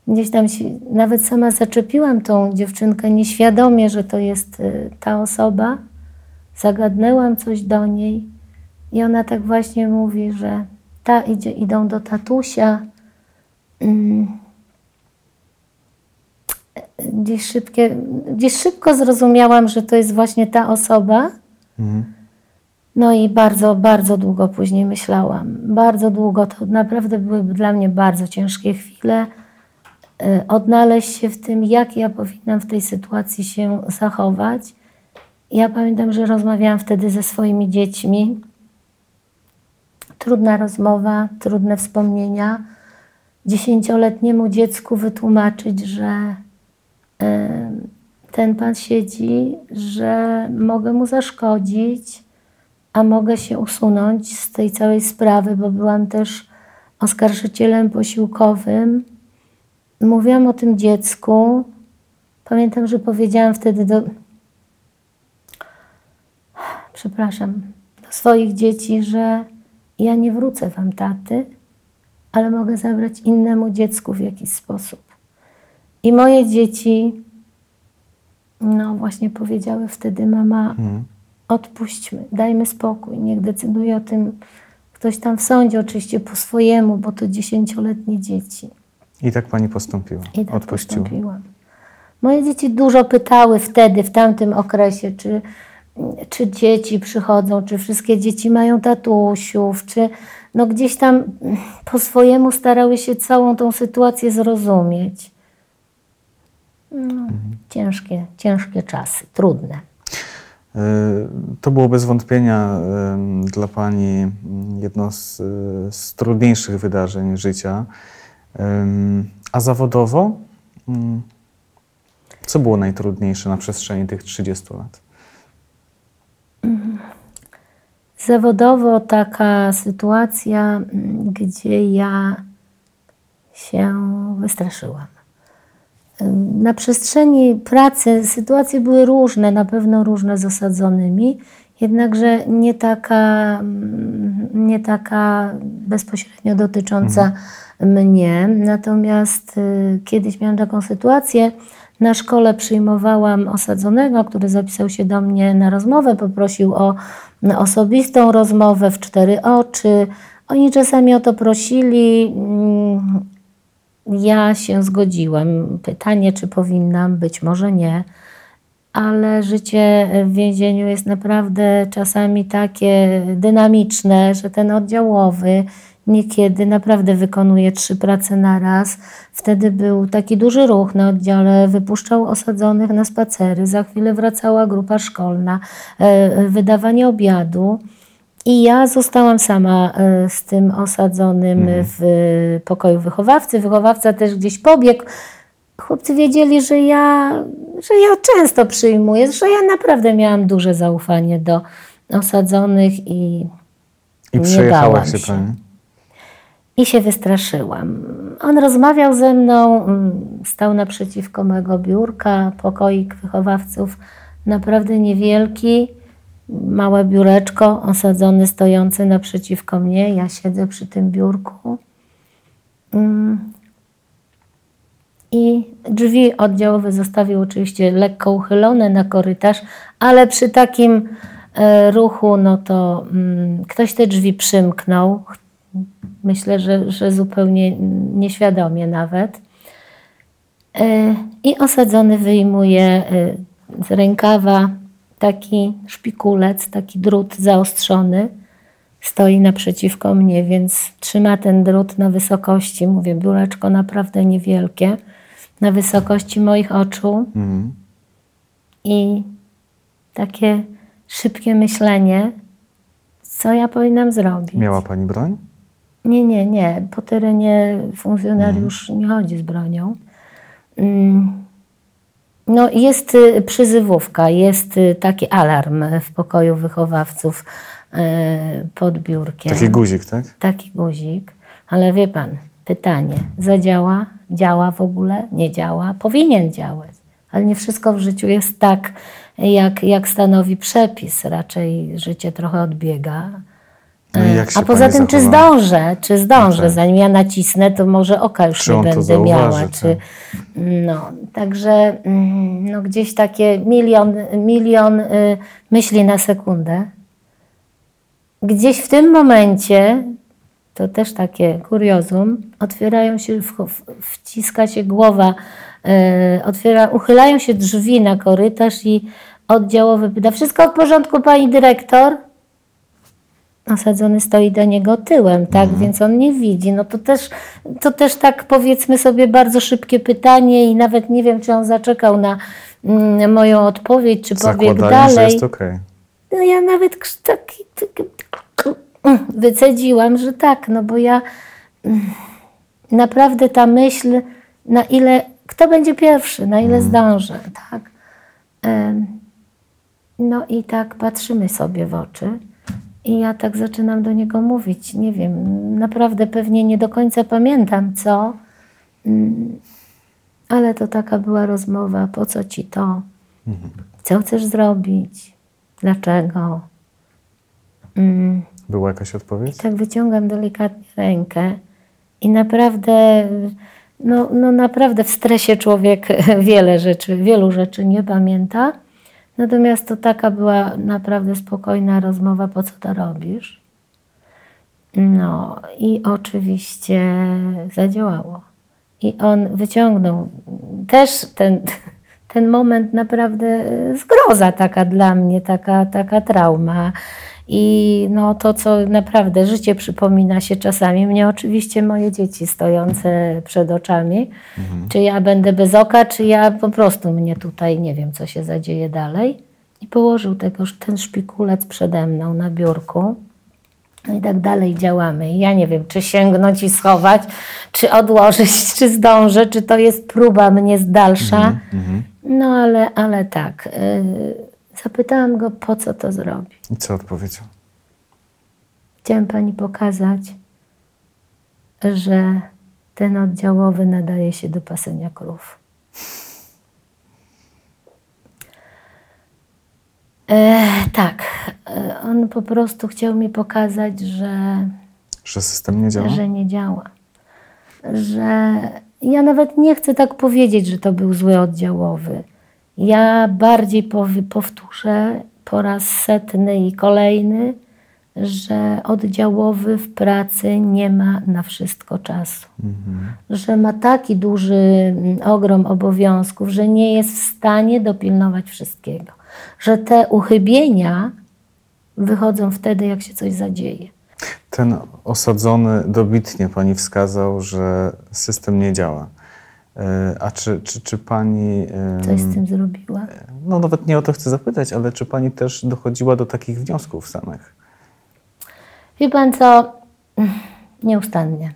gdzieś tam się, nawet sama zaczepiłam tą dziewczynkę nieświadomie, że to jest y, ta osoba. Zagadnęłam coś do niej i ona tak właśnie mówi, że ta idzie, idą do tatusia. Mm. Gdzieś, szybkie, gdzieś szybko zrozumiałam, że to jest właśnie ta osoba. Mhm. No i bardzo, bardzo długo później myślałam. Bardzo długo. To naprawdę były dla mnie bardzo ciężkie chwile. Y, Odnaleźć się w tym, jak ja powinnam w tej sytuacji się zachować. Ja pamiętam, że rozmawiałam wtedy ze swoimi dziećmi. Trudna rozmowa, trudne wspomnienia. dziesięcioletniemu dziecku wytłumaczyć, że ten pan siedzi, że mogę mu zaszkodzić, a mogę się usunąć z tej całej sprawy, bo byłam też oskarżycielem posiłkowym. Mówiłam o tym dziecku. Pamiętam, że powiedziałam wtedy do. Przepraszam, do swoich dzieci, że ja nie wrócę wam taty, ale mogę zabrać innemu dziecku w jakiś sposób. I moje dzieci, no właśnie powiedziały wtedy, mama, Mhm. odpuśćmy, dajmy spokój, niech decyduje o tym ktoś tam w sądzie, oczywiście po swojemu, bo to dziesięcioletnie dzieci. I tak pani postąpiła. I tak Odpuściła. postąpiłam. Moje dzieci dużo pytały wtedy, w tamtym okresie, czy, czy dzieci przychodzą, czy wszystkie dzieci mają tatusiów, czy no gdzieś tam po swojemu starały się całą tą sytuację zrozumieć. No, ciężkie, ciężkie czasy, trudne. Y, To było bez wątpienia y, dla Pani jedno z, y, z trudniejszych wydarzeń życia. Ym, A zawodowo? Co było najtrudniejsze na przestrzeni tych 30 lat? Zawodowo taka sytuacja, mm, gdzie ja się wystraszyłam. Na przestrzeni pracy sytuacje były różne, na pewno różne z osadzonymi, jednakże nie taka, mm, nie taka bezpośrednio dotycząca mnie. Natomiast y, kiedyś miałam taką sytuację, na szkole przyjmowałam osadzonego, który zapisał się do mnie na rozmowę, poprosił o osobistą rozmowę w cztery oczy. Oni czasami o to prosili. mm, Ja się zgodziłam. Pytanie, czy powinnam, być może nie, ale życie w więzieniu jest naprawdę czasami takie dynamiczne, że ten oddziałowy niekiedy naprawdę wykonuje trzy prace na raz. Wtedy był taki duży ruch na oddziale, wypuszczał osadzonych na spacery, za chwilę wracała grupa szkolna, e, wydawanie obiadu. I ja zostałam sama e, z tym osadzonym w e, pokoju wychowawcy. Wychowawca też gdzieś pobiegł. Chłopcy wiedzieli, że ja, że ja często przyjmuję, że ja naprawdę miałam duże zaufanie do osadzonych i, I Nie dałam się się. Pani? I się wystraszyłam. On rozmawiał ze mną, mm, stał naprzeciwko mego biurka, pokoik wychowawców naprawdę niewielki, małe biureczko, osadzony, stojący naprzeciwko mnie. Ja siedzę przy tym biurku. Mm. I drzwi oddziałowe zostawił oczywiście lekko uchylone na korytarz, ale przy takim e, ruchu, no to mm, ktoś te drzwi przymknął. Myślę, że, że zupełnie nieświadomie nawet. E, I osadzony wyjmuje e, z rękawa taki szpikulec, taki drut zaostrzony. Stoi naprzeciwko mnie, więc trzyma ten drut na wysokości, mówię, biureczko naprawdę niewielkie, na wysokości moich oczu. Mhm. I takie szybkie myślenie, co ja powinnam zrobić. Miała Pani broń? Nie, nie, nie. Po terenie funkcjonariusz nie chodzi z bronią. Mm. No, jest y, przyzywówka, jest y, taki alarm w pokoju wychowawców y, pod biurkiem. Taki guzik, tak? Taki guzik. Ale wie pan, pytanie, zadziała? Działa w ogóle? Nie działa? Powinien działać. Ale nie wszystko w życiu jest tak, jak, jak stanowi przepis. Raczej życie trochę odbiega. No się A poza tym, czy zdążę, czy zdążę, tak. zanim ja nacisnę, to może oka już nie będę zauważy, miała. tak. Czy, no, także mm, no, gdzieś takie milion, milion y, myśli na sekundę. Gdzieś w tym momencie, to też takie kuriozum, otwierają się, w- wciska się głowa, y, otwiera, uchylają się drzwi na korytarz i oddziałowy pyta, wszystko w porządku pani dyrektor? Osadzony stoi do niego tyłem, tak, więc on nie widzi. No to też, to też tak powiedzmy sobie bardzo szybkie pytanie i nawet nie wiem, czy on zaczekał na mm, moją odpowiedź, czy pobiegł Zakładając, że dalej. jest okej. No ja nawet taki, taki, wycedziłam, że tak, no bo ja mm, naprawdę ta myśl, na ile, kto będzie pierwszy, na ile zdążę, tak? No i tak patrzymy sobie w oczy i ja tak zaczynam do niego mówić. Nie wiem, naprawdę pewnie nie do końca pamiętam co, mm, ale to taka była rozmowa, po co ci to, co chcesz zrobić, dlaczego. Mm. Była jakaś odpowiedź? Tak wyciągam delikatnie rękę i naprawdę, no, no naprawdę w stresie człowiek wiele rzeczy, wielu rzeczy nie pamięta. Natomiast to taka była naprawdę spokojna rozmowa, po co to robisz? No i oczywiście zadziałało. I on wyciągnął też ten, ten moment naprawdę zgroza taka dla mnie, taka, taka trauma. I no to, co naprawdę życie przypomina się czasami, mnie oczywiście moje dzieci stojące przed oczami, czy ja będę bez oka, czy ja po prostu mnie tutaj nie wiem, co się zadzieje dalej. I położył tego, ten szpikulec przede mną na biurku. No i tak dalej działamy. I ja nie wiem, czy sięgnąć i schować, czy odłożyć, czy zdążę, czy to jest próba mnie z dalsza. No ale, ale tak. Yy, zapytałam go, po co to zrobi. I co odpowiedział? Chciałem pani pokazać, że ten oddziałowy nadaje się do pasenia krów. E, tak, e, on po prostu chciał mi pokazać, że, Że system nie działa? że nie działa. Że ja nawet nie chcę tak powiedzieć, że to był zły oddziałowy. Ja bardziej powtórzę po raz setny i kolejny, że oddziałowy w pracy nie ma na wszystko czasu. Że ma taki duży mm, ogrom obowiązków, że nie jest w stanie dopilnować wszystkiego. Że te uchybienia wychodzą wtedy, jak się coś zadzieje. Ten osadzony dobitnie pani wskazał, że system nie działa. E, A czy, czy, czy pani. Coś z tym zrobiła. No nawet nie o to chcę zapytać, ale czy pani też dochodziła do takich wniosków samych? Wie pan co? Nieustannie.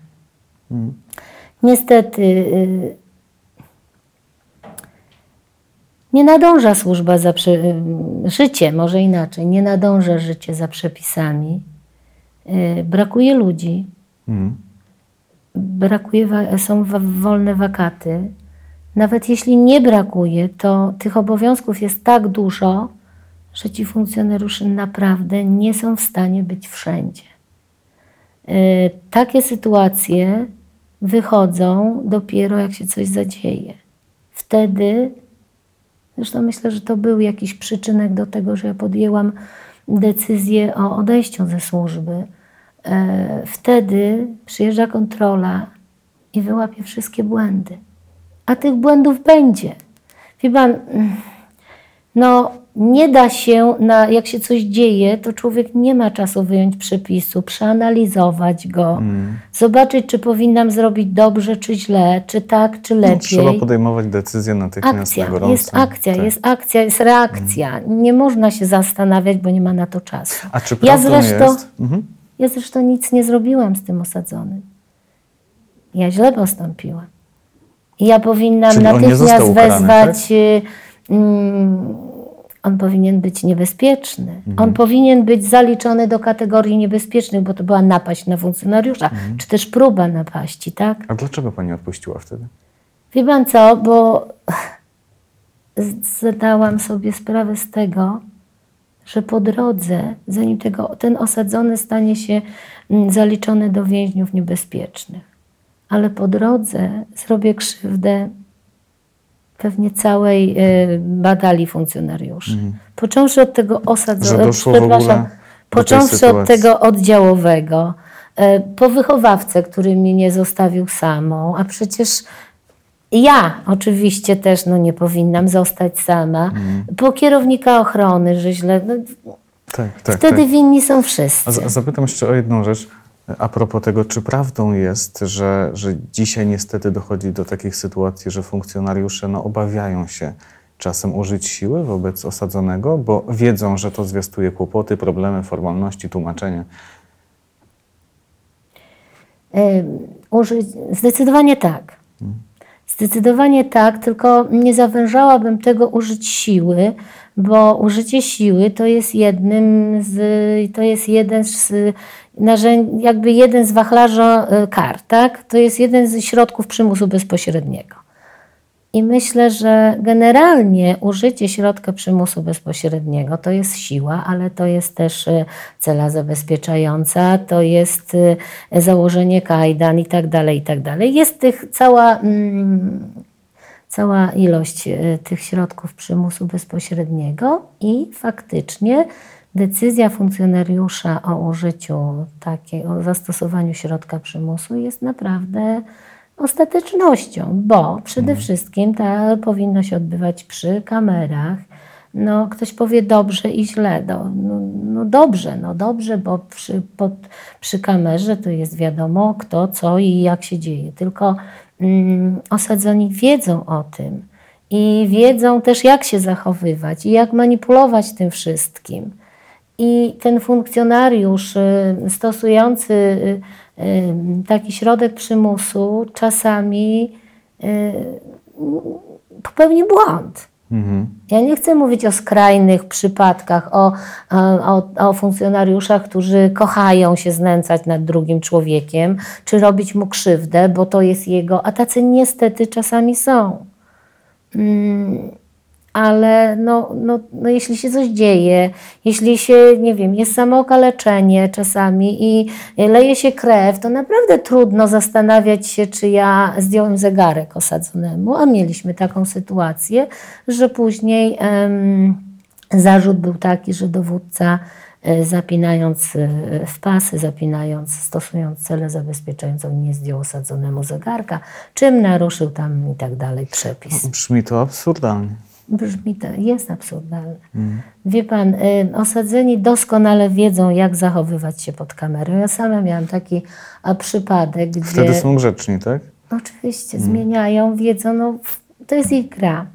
Niestety y, nie nadąża służba za y, życie, może inaczej, nie nadąża życie za przepisami. Y, Brakuje ludzi, Mhm. Brakuje, są wolne wakaty. Nawet jeśli nie brakuje, to tych obowiązków jest tak dużo, że ci funkcjonariusze naprawdę nie są w stanie być wszędzie. Y, Takie sytuacje wychodzą dopiero jak się coś zadzieje. Wtedy, zresztą myślę, że to był jakiś przyczynek do tego, że ja podjęłam decyzję o odejściu ze służby. E, Wtedy przyjeżdża kontrola i wyłapie wszystkie błędy. A tych błędów będzie. Wie pan, mm, no nie da się, na, jak się coś dzieje, to człowiek nie ma czasu wyjąć przepisu, przeanalizować go, zobaczyć, czy powinnam zrobić dobrze, czy źle, czy tak, czy No, lepiej. trzeba podejmować decyzje natychmiast Akcja, na gorąco. jest akcja, Tak. jest akcja, jest reakcja. Nie można się zastanawiać, bo nie ma na to czasu. A czy Ja prawdą zresztą, jest? Mhm. Ja zresztą nic nie zrobiłam z tym osadzonym. Ja źle postąpiłam. I Ja powinnam Czyli on natychmiast ukarany, wezwać. y, mm, on powinien być niebezpieczny. Mhm. On powinien być zaliczony do kategorii niebezpiecznych, bo to była napaść na funkcjonariusza, Mhm. czy też próba napaści, tak? A dlaczego pani odpuściła wtedy? Wie pan co, bo zdałam sobie sprawę z tego, że po drodze, zanim tego, ten osadzony stanie się mm, zaliczony do więźniów niebezpiecznych, ale po drodze zrobię krzywdę pewnie całej e, badali funkcjonariuszy. Począwszy od tego Mhm. Osadzonego, przepraszam, począwszy od tego oddziałowego, e, po wychowawcę, który mnie nie zostawił samą, a przecież ja oczywiście też no, nie powinnam zostać sama, Mhm. po kierownika ochrony, że źle. No, Tak, tak. wtedy tak. winni są wszyscy. Zapytam jeszcze o jedną rzecz. A propos tego, czy prawdą jest, że, że dzisiaj niestety dochodzi do takich sytuacji, że funkcjonariusze no, obawiają się czasem użyć siły wobec osadzonego, bo wiedzą, że to zwiastuje kłopoty, problemy, formalności, tłumaczenie. Użyć, zdecydowanie tak. Zdecydowanie tak, tylko nie zawężałabym tego użyć siły, bo użycie siły to jest jednym z, to jest jeden z narzędzi, jakby jeden z wachlarzy e, kar, tak? To jest jeden z środków przymusu bezpośredniego. I myślę, że generalnie użycie środka przymusu bezpośredniego to jest siła, ale to jest też e, cela zabezpieczająca, to jest e, założenie kajdan i tak dalej, i tak dalej. Jest tych cała, mm, cała ilość e, tych środków przymusu bezpośredniego i faktycznie decyzja funkcjonariusza o użyciu takiej, o zastosowaniu środka przymusu jest naprawdę ostatecznością, bo przede mhm. wszystkim ta powinno się odbywać przy kamerach. No, ktoś powie dobrze i źle. No, no, no dobrze, no dobrze, bo przy, pod, przy kamerze to jest wiadomo kto, co i jak się dzieje. Tylko mm, osadzoni wiedzą o tym i wiedzą też jak się zachowywać i jak manipulować tym wszystkim. I ten funkcjonariusz y, stosujący y, taki środek przymusu czasami popełni błąd. Mhm. Ja nie chcę mówić o skrajnych przypadkach, o, o, o, funkcjonariuszach, którzy kochają się znęcać nad drugim człowiekiem, czy robić mu krzywdę, bo to jest jego, a tacy niestety czasami są. Mm, ale no, no, no jeśli się coś dzieje, jeśli się, nie wiem, jest samookaleczenie czasami i leje się krew, to naprawdę trudno zastanawiać się, czy ja zdjąłem zegarek osadzonemu, a mieliśmy taką sytuację, że później em, zarzut był taki, że dowódca e, zapinając e, w pasy, zapinając, stosując celę zabezpieczającą, nie zdjął osadzonemu zegarka, czym naruszył tam i tak dalej przepis. Brzmi to absurdalnie brzmi to, jest absurdalne. Mm. Wie pan, y, osadzeni doskonale wiedzą, jak zachowywać się pod kamerą. Ja sama miałam taki a, przypadek, gdzie... Wtedy są grzeczni, tak? Oczywiście, mm. zmieniają, wiedzą, no to jest ich gra.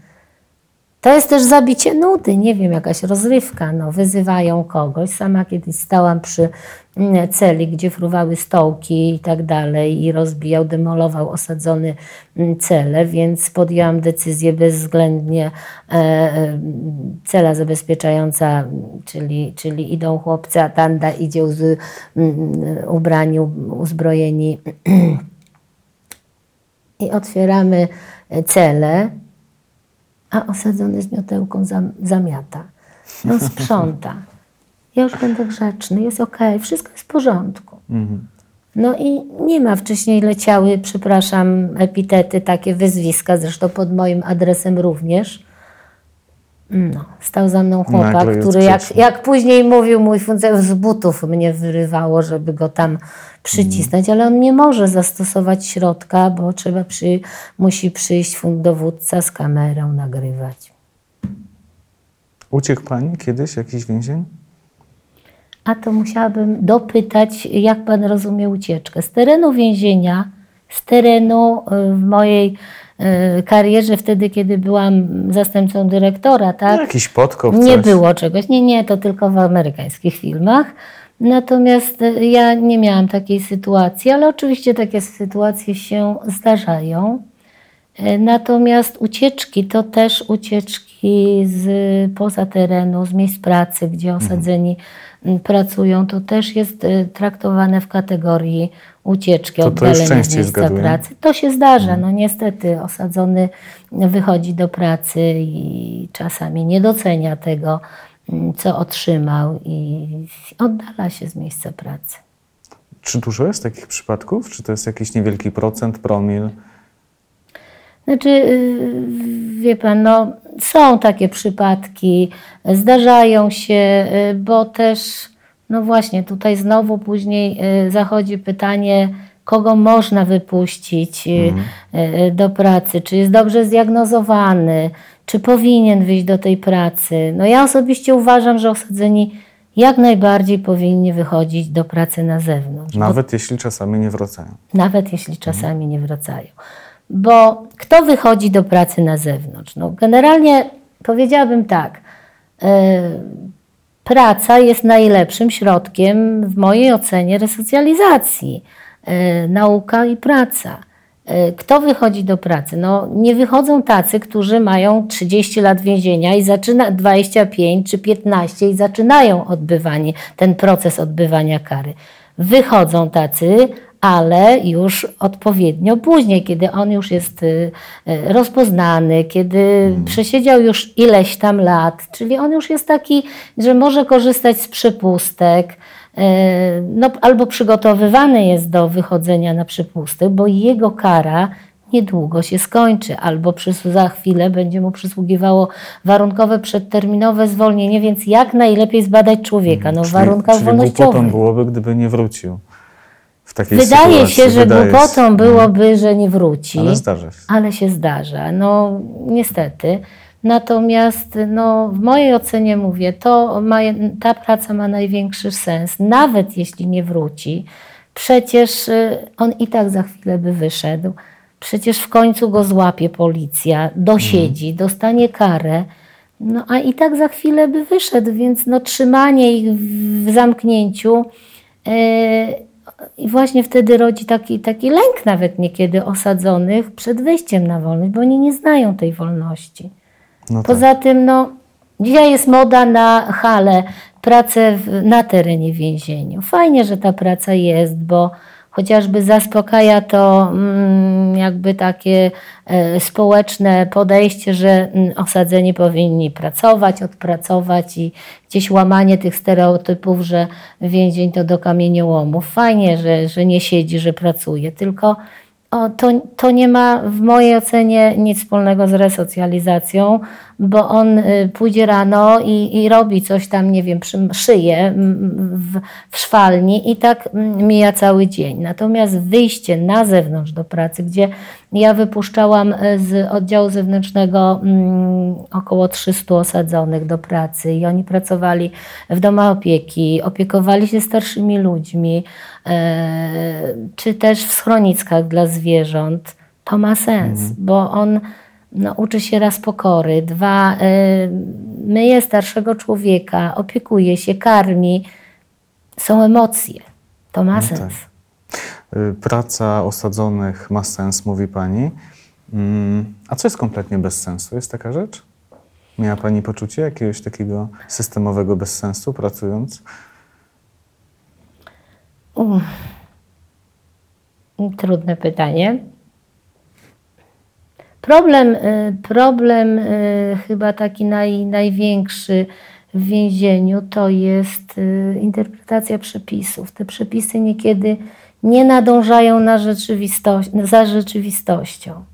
To jest też zabicie nudy, nie wiem, jakaś rozrywka, no, wyzywają kogoś. Sama kiedyś stałam przy mm, celi, gdzie fruwały stołki i tak dalej i rozbijał, demolował osadzony mm, cele, więc podjęłam decyzję bezwzględnie e, e, cela zabezpieczająca, czyli, czyli idą chłopcy, a tanda idzie uz, mm, ubrani, uzbrojeni. I otwieramy cele a osadzony z miotełką zamiata. On sprząta. Ja już będę grzeczny, jest ok, wszystko jest w porządku. Mhm. No i nie ma, wcześniej leciały, przepraszam, epitety, takie wyzwiska, zresztą pod moim adresem również. No, stał za mną chłopak, który jak, jak później mówił mój funkcjonariusz, z butów mnie wyrywało, żeby go tam przycisnąć, ale on nie może zastosować środka, bo trzeba przy, musi przyjść dowódca z kamerą nagrywać. Uciekł Pani kiedyś jakiś więzień? A to musiałabym dopytać, jak Pan rozumie ucieczkę. Z terenu więzienia, z terenu y, w mojej karierze, wtedy kiedy byłam zastępcą dyrektora, tak? Jakiś podkop, Nie coś. było czegoś. Nie, nie, to tylko w amerykańskich filmach. Natomiast e, ja nie miałam takiej sytuacji, ale oczywiście takie sytuacje się zdarzają. E, natomiast ucieczki to też ucieczki z poza terenu, z miejsc pracy, gdzie mhm. osadzeni mhm. Pracują, to też jest e, traktowane w kategorii ucieczki, to oddalenia z miejsca zgaduję. pracy. To się zdarza. Mhm. No niestety osadzony wychodzi do pracy i czasami nie docenia tego, co otrzymał i oddala się z miejsca pracy. Czy dużo jest takich przypadków? Czy to jest jakiś niewielki procent, promil? Znaczy, y, wie pan, no, są takie przypadki, zdarzają się, y, bo też, no właśnie, tutaj znowu później y, zachodzi pytanie, kogo można wypuścić mhm. do pracy, czy jest dobrze zdiagnozowany, czy powinien wyjść do tej pracy. No ja osobiście uważam, że osadzeni jak najbardziej powinni wychodzić do pracy na zewnątrz. Nawet bo, jeśli czasami nie wracają. Nawet jeśli czasami nie wracają. Bo kto wychodzi do pracy na zewnątrz? No generalnie powiedziałabym tak. Yy, praca jest najlepszym środkiem w mojej ocenie resocjalizacji. e, nauka i praca. E, Kto wychodzi do pracy? No, nie wychodzą tacy, którzy mają 30 lat więzienia i zaczyna 25 czy 15 i zaczynają odbywanie, ten proces odbywania kary. Wychodzą tacy, ale już odpowiednio później, kiedy on już jest y, rozpoznany, kiedy przesiedział już ileś tam lat, czyli on już jest taki, że może korzystać z przepustek, y, no, albo przygotowywany jest do wychodzenia na przepustek, bo jego kara niedługo się skończy, albo za chwilę będzie mu przysługiwało warunkowe przedterminowe zwolnienie, więc jak najlepiej zbadać człowieka no, w warunkach czyli wolnościowych. głupotą byłoby, gdyby nie wrócił w takiej Wydaje sytuacji. się, że Wydaje głupotą byłoby, że nie wróci, Ale zdarza się. ale się zdarza. No niestety. Natomiast no, w mojej ocenie mówię, to ma, ta praca ma największy sens, nawet jeśli nie wróci. Przecież y, on i tak za chwilę by wyszedł. Przecież w końcu go złapie policja, dosiedzi, dostanie karę. No a i tak za chwilę by wyszedł, więc no, trzymanie ich w, w zamknięciu yy, i właśnie wtedy rodzi taki, taki lęk nawet niekiedy osadzonych przed wyjściem na wolność, bo oni nie znają tej wolności. No tak. Poza tym, no, dzisiaj jest moda na hale, pracę w, na terenie więzienia. Fajnie, że ta praca jest, bo chociażby zaspokaja to mm, jakby takie e, społeczne podejście, że mm, osadzeni powinni pracować, odpracować i gdzieś łamanie tych stereotypów, że więzień to do kamieniołomów. Fajnie, że, że nie siedzi, że pracuje, tylko o, to, to nie ma w mojej ocenie nic wspólnego z resocjalizacją, bo on y, pójdzie rano i, i robi coś tam, nie wiem, przy, szyje m, w, w szwalni i tak mm, mija cały dzień. Natomiast wyjście na zewnątrz do pracy, gdzie ja wypuszczałam y, z oddziału zewnętrznego mm, około 300 osadzonych do pracy i oni pracowali w domach opieki, opiekowali się starszymi ludźmi, e, czy też w schroniskach dla zwierząt, to ma sens, bo on no, uczy się raz pokory, dwa, y, myje starszego człowieka, opiekuje się, karmi. Są emocje. To ma sens. Y, Praca osadzonych ma sens, mówi Pani. Mm, A co jest kompletnie bez sensu? Jest taka rzecz? Miała Pani poczucie jakiegoś takiego systemowego bezsensu pracując? Trudne pytanie. Problem, y, problem y, chyba taki naj, największy w więzieniu to jest y, interpretacja przepisów. Te przepisy niekiedy nie nadążają na rzeczywistość, za rzeczywistością.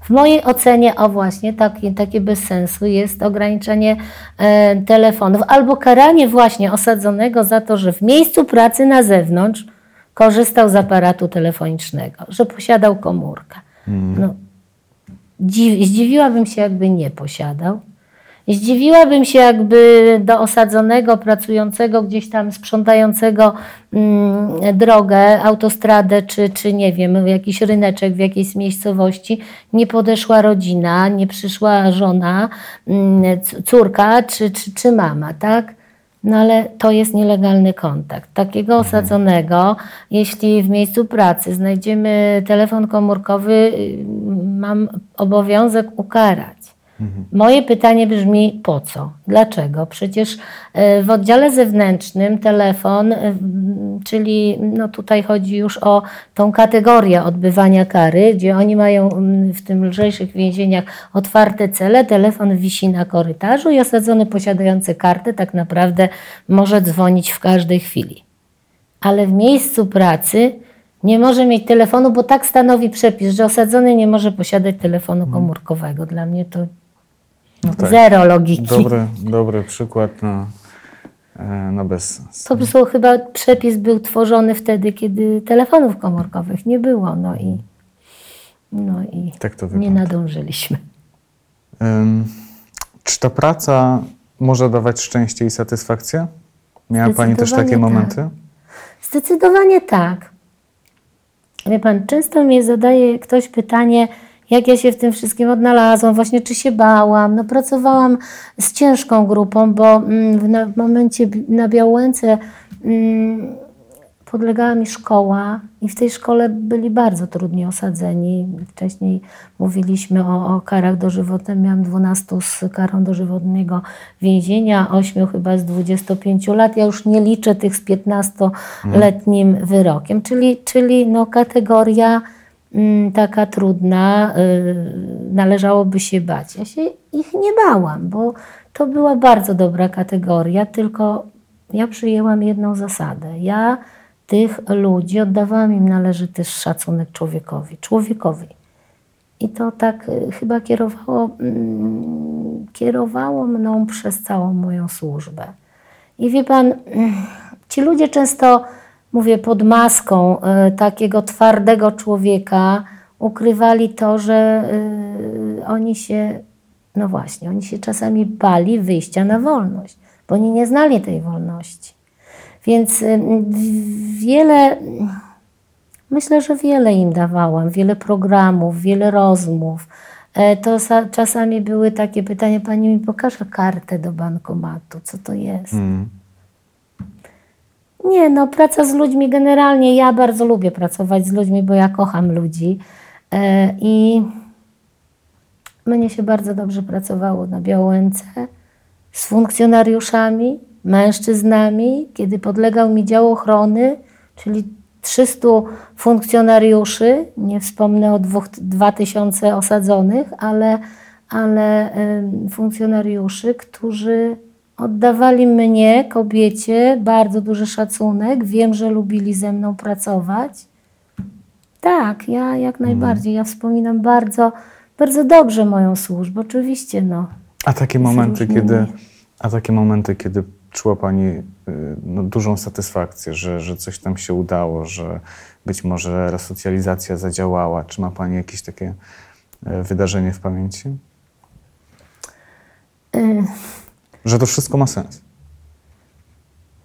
W mojej ocenie, o właśnie, takie, takie bez sensu jest ograniczenie e, telefonów albo karanie właśnie osadzonego za to, że w miejscu pracy na zewnątrz korzystał z aparatu telefonicznego, że posiadał komórkę. No, Dziw, zdziwiłabym się, jakby nie posiadał. Zdziwiłabym się, jakby do osadzonego, pracującego, gdzieś tam sprzątającego mm, drogę, autostradę, czy, czy nie wiem, jakiś ryneczek w jakiejś miejscowości, nie podeszła rodzina, nie przyszła żona, mm, córka czy, czy, czy mama, tak? No ale to jest nielegalny kontakt. Takiego osadzonego, jeśli w miejscu pracy znajdziemy telefon komórkowy, y, mam obowiązek ukarać. Moje pytanie brzmi po co? Dlaczego? Przecież y, w oddziale zewnętrznym telefon, m, czyli no tutaj chodzi już o tą kategorię odbywania kary, gdzie oni mają w tym lżejszych więzieniach otwarte cele, telefon wisi na korytarzu i osadzony posiadający kartę tak naprawdę może dzwonić w każdej chwili. Ale w miejscu pracy nie może mieć telefonu, bo tak stanowi przepis, że osadzony nie może posiadać telefonu komórkowego. Dla mnie to No tak. zero logiki. Dobry, dobry przykład na, e, na bezsens. Po prostu chyba przepis był tworzony wtedy, kiedy telefonów komórkowych nie było. No i, no i Tak to nie nadążyliśmy. Ym, Czy ta praca może dawać szczęście i satysfakcję? Miała Pani też takie Zdecydowanie momenty? tak. Zdecydowanie tak. Wie pan, często mnie zadaje ktoś pytanie, jak ja się w tym wszystkim odnalazłam, właśnie czy się bałam. No, pracowałam z ciężką grupą, bo mm, w, momencie na Białęce mm, podlegała mi szkoła i w tej szkole byli bardzo trudnie osadzeni. Wcześniej mówiliśmy o, o karach dożywotnych. Miałam 12 z karą dożywotnego więzienia, 8 chyba z 25 lat. Ja już nie liczę tych z 15-letnim wyrokiem, czyli, czyli no kategoria taka trudna, y, należałoby się bać. Ja się ich nie bałam, bo to była bardzo dobra kategoria, tylko ja przyjęłam jedną zasadę. Ja tych ludzi oddawałam im należyty szacunek człowiekowi. Człowiekowi. I to tak y, chyba kierowało, mm, kierowało mną przez całą moją służbę. I wie pan, mm, ci ludzie często, mówię, pod maską y, takiego twardego człowieka ukrywali to, że y, oni się, no właśnie, oni się czasami bali wyjścia na wolność, bo oni nie znali tej wolności. Więc y, wiele, myślę, że wiele im dawałam, wiele programów, wiele rozmów. E, to czasami były takie pytania, pani mi pokaże kartę do bankomatu, co to jest? Mm. Nie, no praca z ludźmi generalnie, ja bardzo lubię pracować z ludźmi, bo ja kocham ludzi e, i mnie się bardzo dobrze pracowało na Białęce z funkcjonariuszami, mężczyznami, kiedy podlegał mi dział ochrony, czyli 300 funkcjonariuszy, nie wspomnę o 2000 osadzonych, ale, ale funkcjonariuszy, którzy oddawali mnie, kobiecie, bardzo duży szacunek. Wiem, że lubili ze mną pracować. Tak, ja jak mhm. najbardziej. Ja wspominam bardzo, bardzo dobrze moją służbę, oczywiście. No, a takie momenty, kiedy, a takie momenty, kiedy czuła Pani y, no, dużą satysfakcję, że, że coś tam się udało, że być może resocjalizacja zadziałała? Czy ma Pani jakieś takie y, wydarzenie w pamięci? Y że to wszystko ma sens?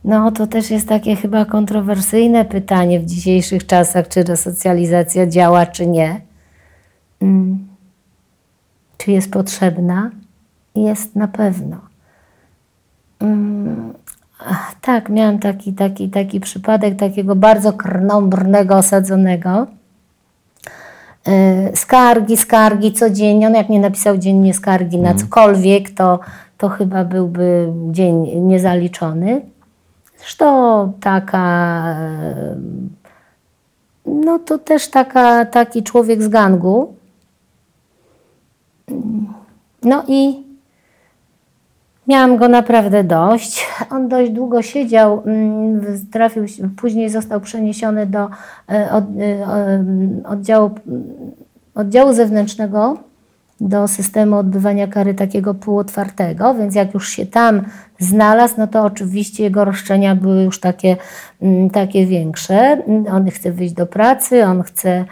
No, to też jest takie chyba kontrowersyjne pytanie w dzisiejszych czasach, czy resocjalizacja działa, czy nie. Hmm. Czy jest potrzebna? Jest na pewno. Mm, tak, miałam taki, taki, taki przypadek takiego bardzo krnąbrnego osadzonego. E, skargi, skargi codziennie. On jak nie napisał dziennie skargi na mhm. cokolwiek, to, to chyba byłby dzień niezaliczony. Zresztą taka, no to też taka, taki człowiek z gangu. No i Miałam go naprawdę dość. On dość długo siedział, mm, trafił, później został przeniesiony do e, e, oddziału, oddziału zewnętrznego do systemu odbywania kary takiego półotwartego, więc jak już się tam znalazł, no to oczywiście jego roszczenia były już takie, mm, takie większe. On chce wyjść do pracy, on chce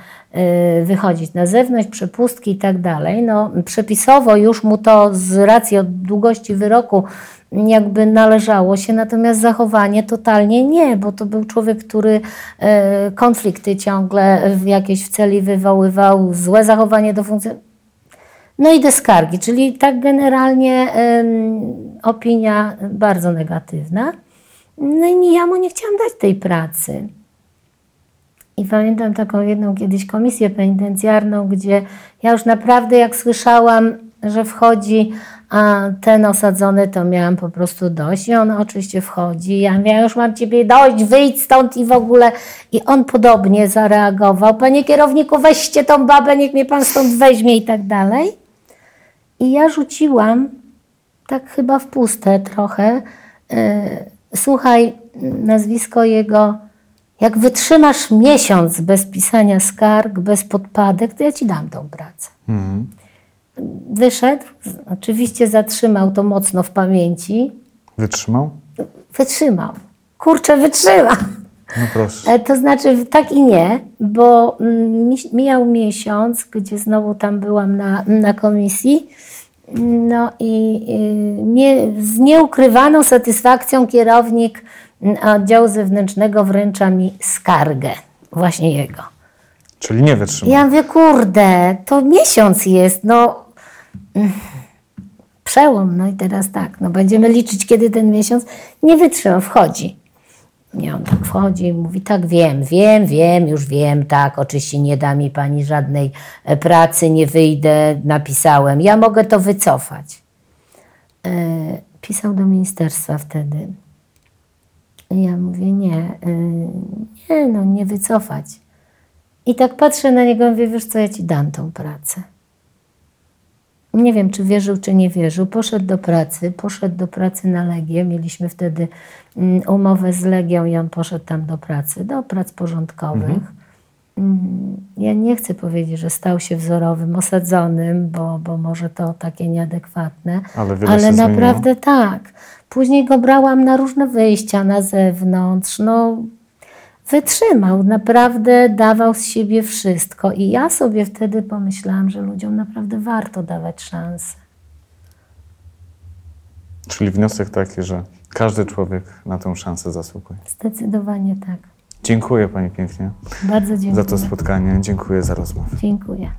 y, wychodzić na zewnątrz, przepustki i tak dalej. No, przepisowo już mu to z racji od długości wyroku jakby należało się, natomiast zachowanie totalnie nie, bo to był człowiek, który y, konflikty ciągle w jakiejś w celi wywoływał, złe zachowanie do funkcji no i deskargi, czyli tak generalnie opinia bardzo negatywna. No i ja mu nie chciałam dać tej pracy. I pamiętam taką jedną kiedyś komisję penitencjarną, gdzie ja już naprawdę jak słyszałam, że wchodzi a ten osadzony, to miałam po prostu dość. I on oczywiście wchodzi. Ja mówię, już mam ciebie dość, wyjdź stąd i w ogóle. I on podobnie zareagował. Panie kierowniku, weźcie tą babę, niech mnie pan stąd weźmie i tak dalej. I ja rzuciłam, tak chyba w puste trochę, e, słuchaj, nazwisko jego, jak wytrzymasz miesiąc bez pisania skarg, bez podpadek, to ja ci dam tą pracę. Mhm. Wyszedł, oczywiście zatrzymał to mocno w pamięci. Wytrzymał? Wytrzymał. Kurczę, wytrzymał. No proszę. E, to znaczy tak i nie, bo mm, mijał miesiąc, gdzie znowu tam byłam na, na komisji. No i nie, z nieukrywaną satysfakcją kierownik oddziału zewnętrznego wręcza mi skargę, właśnie jego. Czyli nie wytrzymał. Ja mówię, kurde, to miesiąc jest, no przełom, no i teraz tak, no będziemy liczyć, kiedy ten miesiąc nie wytrzymał, wchodzi. I on tak wchodzi i mówi, tak wiem, wiem, wiem, już wiem, tak, oczywiście nie da mi pani żadnej e, pracy, nie wyjdę, napisałem. Ja mogę to wycofać. E, pisał do ministerstwa wtedy. I ja mówię, nie, e, nie, no nie wycofać. I tak patrzę na niego i mówię, wiesz co, ja ci dam tą pracę. Nie wiem, czy wierzył, czy nie wierzył. Poszedł do pracy, poszedł do pracy na Legię. Mieliśmy wtedy mm, umowę z Legią i on poszedł tam do pracy, do prac porządkowych. Mm, Ja nie chcę powiedzieć, że stał się wzorowym, osadzonym, bo, bo może to takie nieadekwatne, Ale ale się zmieniło. naprawdę tak. Później go brałam na różne wyjścia na zewnątrz. No, wytrzymał, naprawdę dawał z siebie wszystko. I ja sobie wtedy pomyślałam, że ludziom naprawdę warto dawać szansę. Czyli wniosek taki, że każdy człowiek na tę szansę zasługuje. Zdecydowanie tak. Dziękuję Pani pięknie Bardzo dziękuję. za to spotkanie. Dziękuję za rozmowę. Dziękuję.